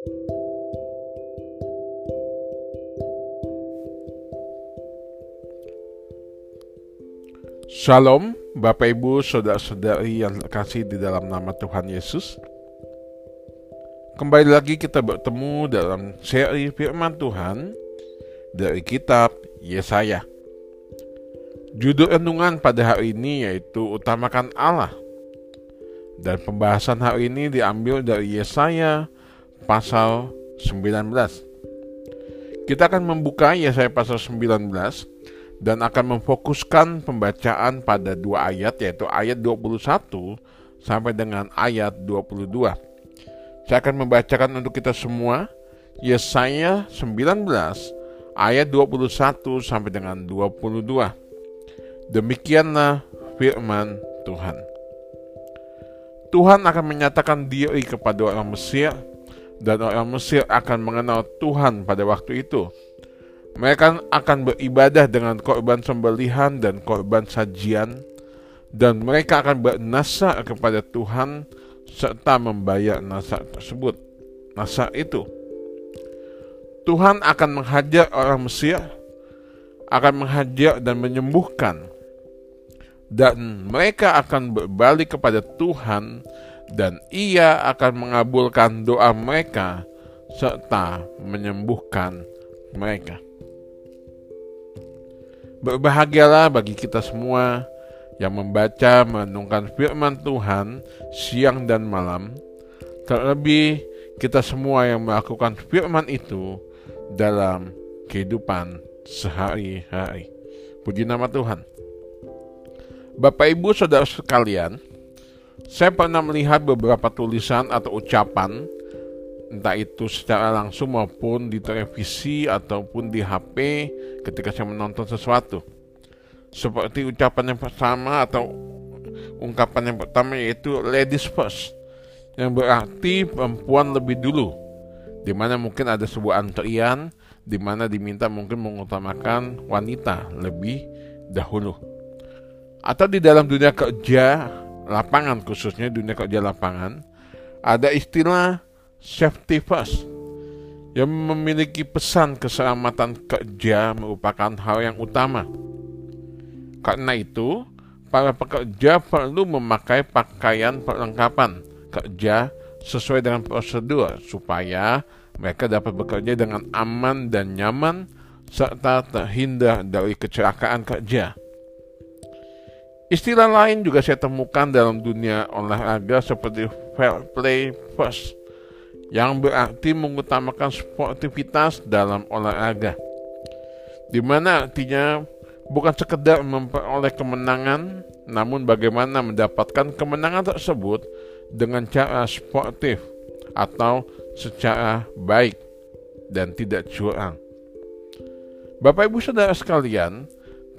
Shalom, Bapak Ibu, saudara-saudari yang kasih di dalam nama Tuhan Yesus. Kembali lagi kita bertemu dalam seri firman Tuhan dari kitab Yesaya. Judul renungan pada hari ini yaitu Utamakan Allah. Dan pembahasan hari ini diambil dari Yesaya pasal 19. Kita akan membuka Yesaya pasal 19 dan akan memfokuskan pembacaan pada dua ayat yaitu ayat 21 sampai dengan ayat 22. Saya akan membacakan untuk kita semua Yesaya 19 ayat 21 sampai dengan 22. Demikianlah firman Tuhan. Tuhan akan menyatakan diri kepada orang Mesir dan orang Mesir akan mengenal Tuhan pada waktu itu mereka akan beribadah dengan korban sembelihan dan korban sajian, dan mereka akan bernasa kepada Tuhan serta membayar nasa tersebut. Nasa itu, Tuhan akan menghajar orang Mesir, akan menghajar dan menyembuhkan, dan mereka akan berbalik kepada Tuhan, dan Ia akan mengabulkan doa mereka serta menyembuhkan mereka. Berbahagialah bagi kita semua yang membaca menungkan firman Tuhan siang dan malam, terlebih kita semua yang melakukan firman itu dalam kehidupan sehari-hari. Puji nama Tuhan. Bapak Ibu Saudara sekalian, saya pernah melihat beberapa tulisan atau ucapan entah itu secara langsung maupun di televisi ataupun di HP ketika saya menonton sesuatu. Seperti ucapan yang pertama atau ungkapan yang pertama yaitu ladies first yang berarti perempuan lebih dulu di mana mungkin ada sebuah antrian di mana diminta mungkin mengutamakan wanita lebih dahulu. Atau di dalam dunia kerja lapangan khususnya dunia kerja lapangan ada istilah safety first yang memiliki pesan keselamatan kerja merupakan hal yang utama. Karena itu, para pekerja perlu memakai pakaian perlengkapan kerja sesuai dengan prosedur supaya mereka dapat bekerja dengan aman dan nyaman serta terhindar dari kecelakaan kerja. Istilah lain juga saya temukan dalam dunia olahraga seperti fair play first yang berarti mengutamakan sportivitas dalam olahraga. Di mana artinya bukan sekedar memperoleh kemenangan, namun bagaimana mendapatkan kemenangan tersebut dengan cara sportif atau secara baik dan tidak curang. Bapak Ibu Saudara sekalian,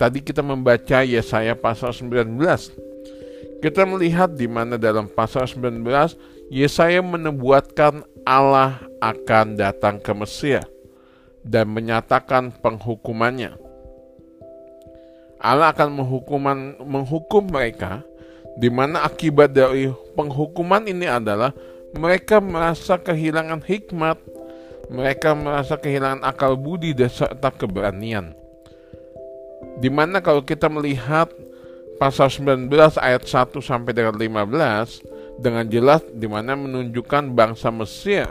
tadi kita membaca Yesaya pasal 19. Kita melihat di mana dalam pasal 19 Yesaya menubuatkan Allah akan datang ke Mesir dan menyatakan penghukumannya. Allah akan menghukuman, menghukum mereka, di mana akibat dari penghukuman ini adalah mereka merasa kehilangan hikmat, mereka merasa kehilangan akal budi dan serta keberanian. Di mana kalau kita melihat pasal 19 ayat 1 sampai dengan 15, dengan jelas di mana menunjukkan bangsa Mesir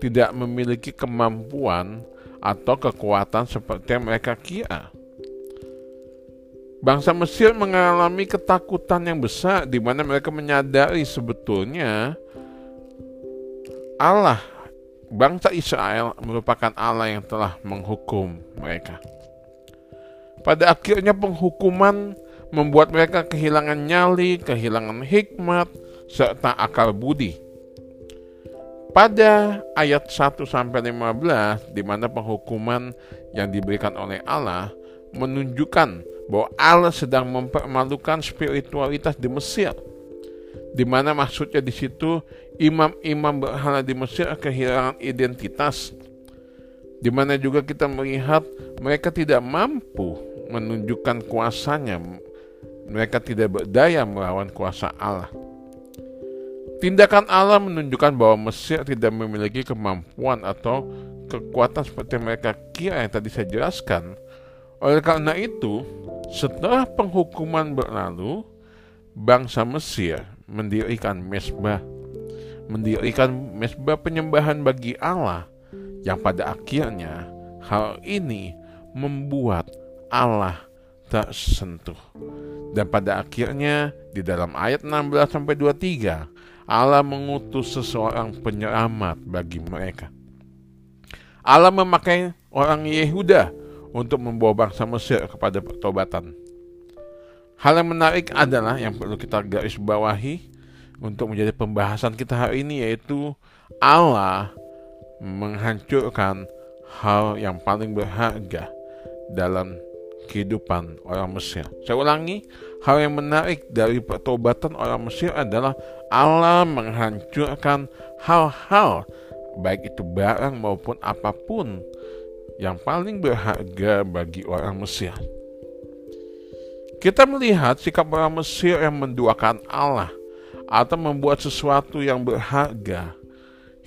tidak memiliki kemampuan atau kekuatan seperti yang mereka kira. Bangsa Mesir mengalami ketakutan yang besar di mana mereka menyadari sebetulnya Allah bangsa Israel merupakan Allah yang telah menghukum mereka. Pada akhirnya penghukuman membuat mereka kehilangan nyali, kehilangan hikmat, serta akal budi. Pada ayat 1 sampai 15 di mana penghukuman yang diberikan oleh Allah menunjukkan bahwa Allah sedang mempermalukan spiritualitas di Mesir. Di mana maksudnya di situ imam-imam berhala di Mesir kehilangan identitas. Di mana juga kita melihat mereka tidak mampu menunjukkan kuasanya. Mereka tidak berdaya melawan kuasa Allah. Tindakan Allah menunjukkan bahwa Mesir tidak memiliki kemampuan atau kekuatan seperti mereka kira yang tadi saya jelaskan. Oleh karena itu, setelah penghukuman berlalu, bangsa Mesir mendirikan mesbah, mendirikan mesbah penyembahan bagi Allah yang pada akhirnya hal ini membuat Allah tersentuh. Dan pada akhirnya di dalam ayat 16 sampai 23 Allah mengutus seseorang penyelamat bagi mereka. Allah memakai orang Yehuda untuk membawa bangsa Mesir kepada pertobatan. Hal yang menarik adalah yang perlu kita garis bawahi untuk menjadi pembahasan kita hari ini yaitu Allah menghancurkan hal yang paling berharga dalam kehidupan orang Mesir. Saya ulangi, hal yang menarik dari pertobatan orang Mesir adalah Allah menghancurkan hal-hal baik itu barang maupun apa pun yang paling berharga bagi orang Mesir. Kita melihat sikap orang Mesir yang menduakan Allah atau membuat sesuatu yang berharga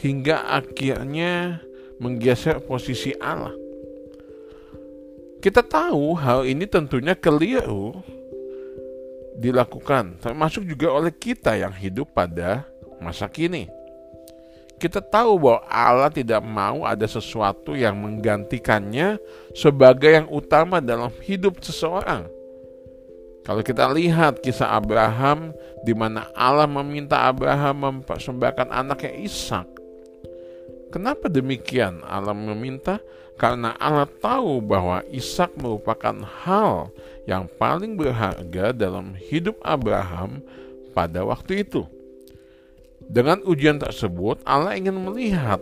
hingga akhirnya menggeser posisi Allah. Kita tahu hal ini tentunya keliru dilakukan, termasuk juga oleh kita yang hidup pada masa kini. Kita tahu bahwa Allah tidak mau ada sesuatu yang menggantikannya sebagai yang utama dalam hidup seseorang. Kalau kita lihat kisah Abraham di mana Allah meminta Abraham mempersembahkan anaknya Ishak. Kenapa demikian Allah meminta? Karena Allah tahu bahwa Ishak merupakan hal yang paling berharga dalam hidup Abraham pada waktu itu. Dengan ujian tersebut, Allah ingin melihat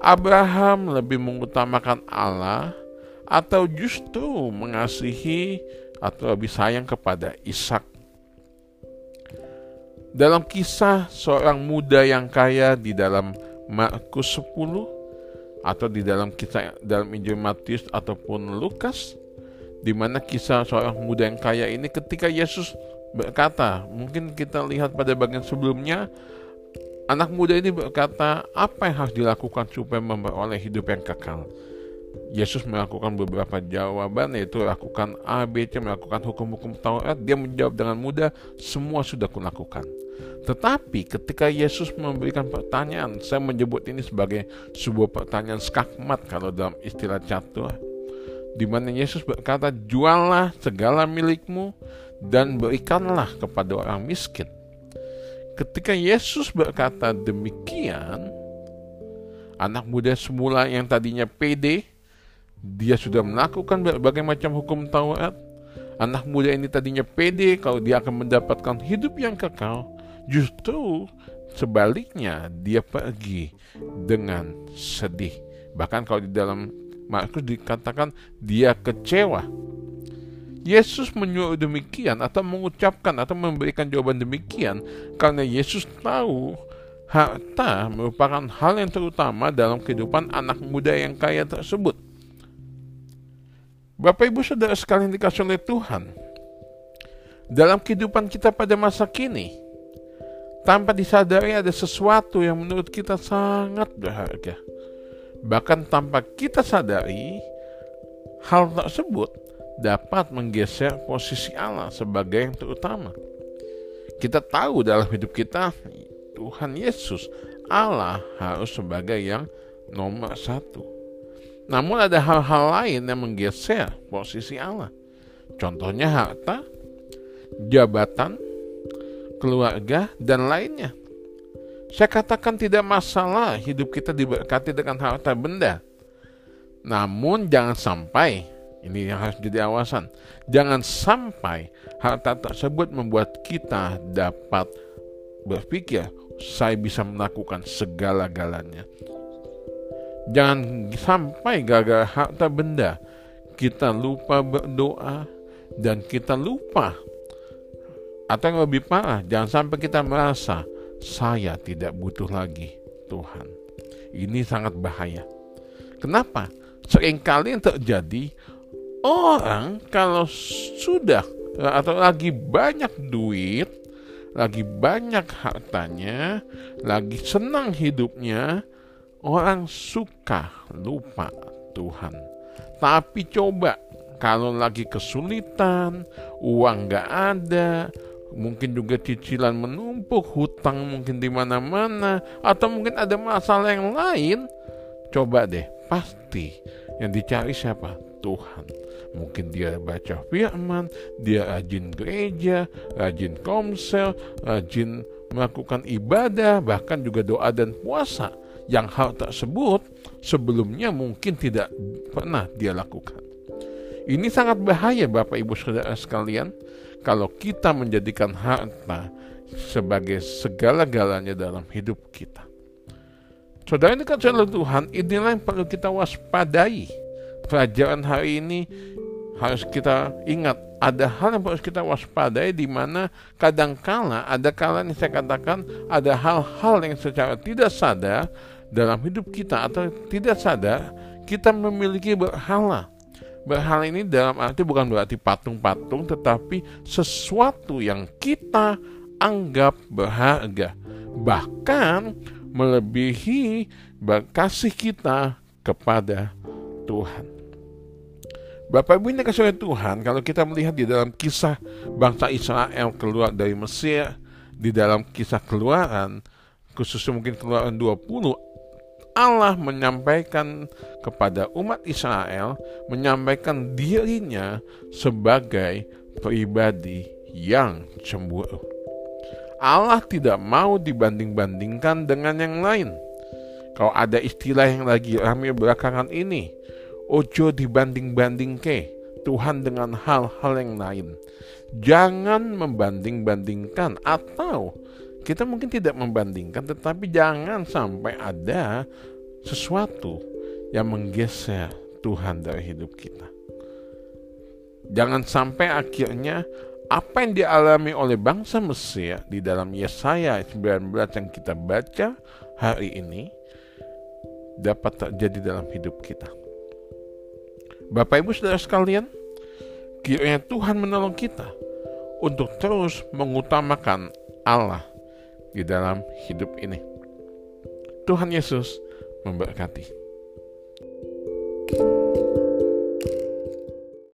Abraham lebih mengutamakan Allah atau justru mengasihi atau lebih sayang kepada Ishak. Dalam kisah seorang muda yang kaya di dalam Markus 10 atau di dalam kisah dalam Injil Matius ataupun Lukas di mana kisah seorang muda yang kaya ini ketika Yesus berkata, mungkin kita lihat pada bagian sebelumnya anak muda ini berkata, apa yang harus dilakukan supaya memperoleh hidup yang kekal? Yesus melakukan beberapa jawaban yaitu lakukan A, B, C, melakukan hukum-hukum Taurat. Dia menjawab dengan mudah, semua sudah kulakukan. Tetapi ketika Yesus memberikan pertanyaan, saya menyebut ini sebagai sebuah pertanyaan skakmat kalau dalam istilah catur. Di mana Yesus berkata, juallah segala milikmu dan berikanlah kepada orang miskin. Ketika Yesus berkata demikian, anak muda semula yang tadinya pede, dia sudah melakukan berbagai macam hukum Taurat. Anak muda ini tadinya pede kalau dia akan mendapatkan hidup yang kekal Justru sebaliknya dia pergi dengan sedih. Bahkan kalau di dalam Markus dikatakan dia kecewa. Yesus menyuruh demikian atau mengucapkan atau memberikan jawaban demikian karena Yesus tahu harta merupakan hal yang terutama dalam kehidupan anak muda yang kaya tersebut. Bapak Ibu Saudara sekalian dikasih oleh Tuhan, dalam kehidupan kita pada masa kini, tanpa disadari ada sesuatu yang menurut kita sangat berharga. Bahkan tanpa kita sadari, hal tersebut dapat menggeser posisi Allah sebagai yang terutama. Kita tahu dalam hidup kita, Tuhan Yesus, Allah harus sebagai yang nomor satu. Namun ada hal-hal lain yang menggeser posisi Allah. Contohnya harta, jabatan, keluarga, dan lainnya. Saya katakan tidak masalah hidup kita diberkati dengan harta benda. Namun jangan sampai, ini yang harus jadi awasan, jangan sampai harta tersebut membuat kita dapat berpikir, saya bisa melakukan segala-galanya. Jangan sampai gara-gara harta benda kita lupa berdoa dan kita lupa atau yang lebih parah, jangan sampai kita merasa saya tidak butuh lagi Tuhan. Ini sangat bahaya. Kenapa? Seringkali yang terjadi orang kalau sudah atau lagi banyak duit, lagi banyak hartanya, lagi senang hidupnya, orang suka lupa Tuhan. Tapi coba kalau lagi kesulitan, uang nggak ada, mungkin juga cicilan menumpuk, hutang mungkin di mana-mana, atau mungkin ada masalah yang lain, coba deh, pasti yang dicari siapa? Tuhan. Mungkin dia baca firman, dia rajin gereja, rajin komsel, rajin melakukan ibadah, bahkan juga doa dan puasa. Yang hal tersebut sebelumnya mungkin tidak pernah dia lakukan. Ini sangat bahaya Bapak Ibu Saudara sekalian kalau kita menjadikan harta sebagai segala-galanya dalam hidup kita. Saudara ini kan saudara Tuhan, inilah yang perlu kita waspadai. Pelajaran hari ini harus kita ingat ada hal yang harus kita waspadai di mana kadangkala ada kala yang saya katakan ada hal-hal yang secara tidak sadar dalam hidup kita atau tidak sadar kita memiliki berhala Berhala ini dalam arti bukan berarti patung-patung, tetapi sesuatu yang kita anggap berharga, bahkan melebihi kasih kita kepada Tuhan. Bapak Ibu ini kasih Tuhan, kalau kita melihat di dalam kisah bangsa Israel keluar dari Mesir, di dalam kisah keluaran, khususnya mungkin keluaran 20 Allah menyampaikan kepada umat Israel, menyampaikan dirinya sebagai pribadi yang cemburu. Allah tidak mau dibanding-bandingkan dengan yang lain. Kalau ada istilah yang lagi ramai belakangan ini, ojo dibanding-banding ke Tuhan dengan hal-hal yang lain. Jangan membanding-bandingkan atau kita mungkin tidak membandingkan, tetapi jangan sampai ada sesuatu yang menggeser Tuhan dari hidup kita. Jangan sampai akhirnya apa yang dialami oleh bangsa Mesir di dalam Yesaya 19 yang kita baca hari ini dapat terjadi dalam hidup kita. Bapak Ibu Saudara sekalian, kiranya Tuhan menolong kita untuk terus mengutamakan Allah di dalam hidup ini. Tuhan Yesus memberkati. thank you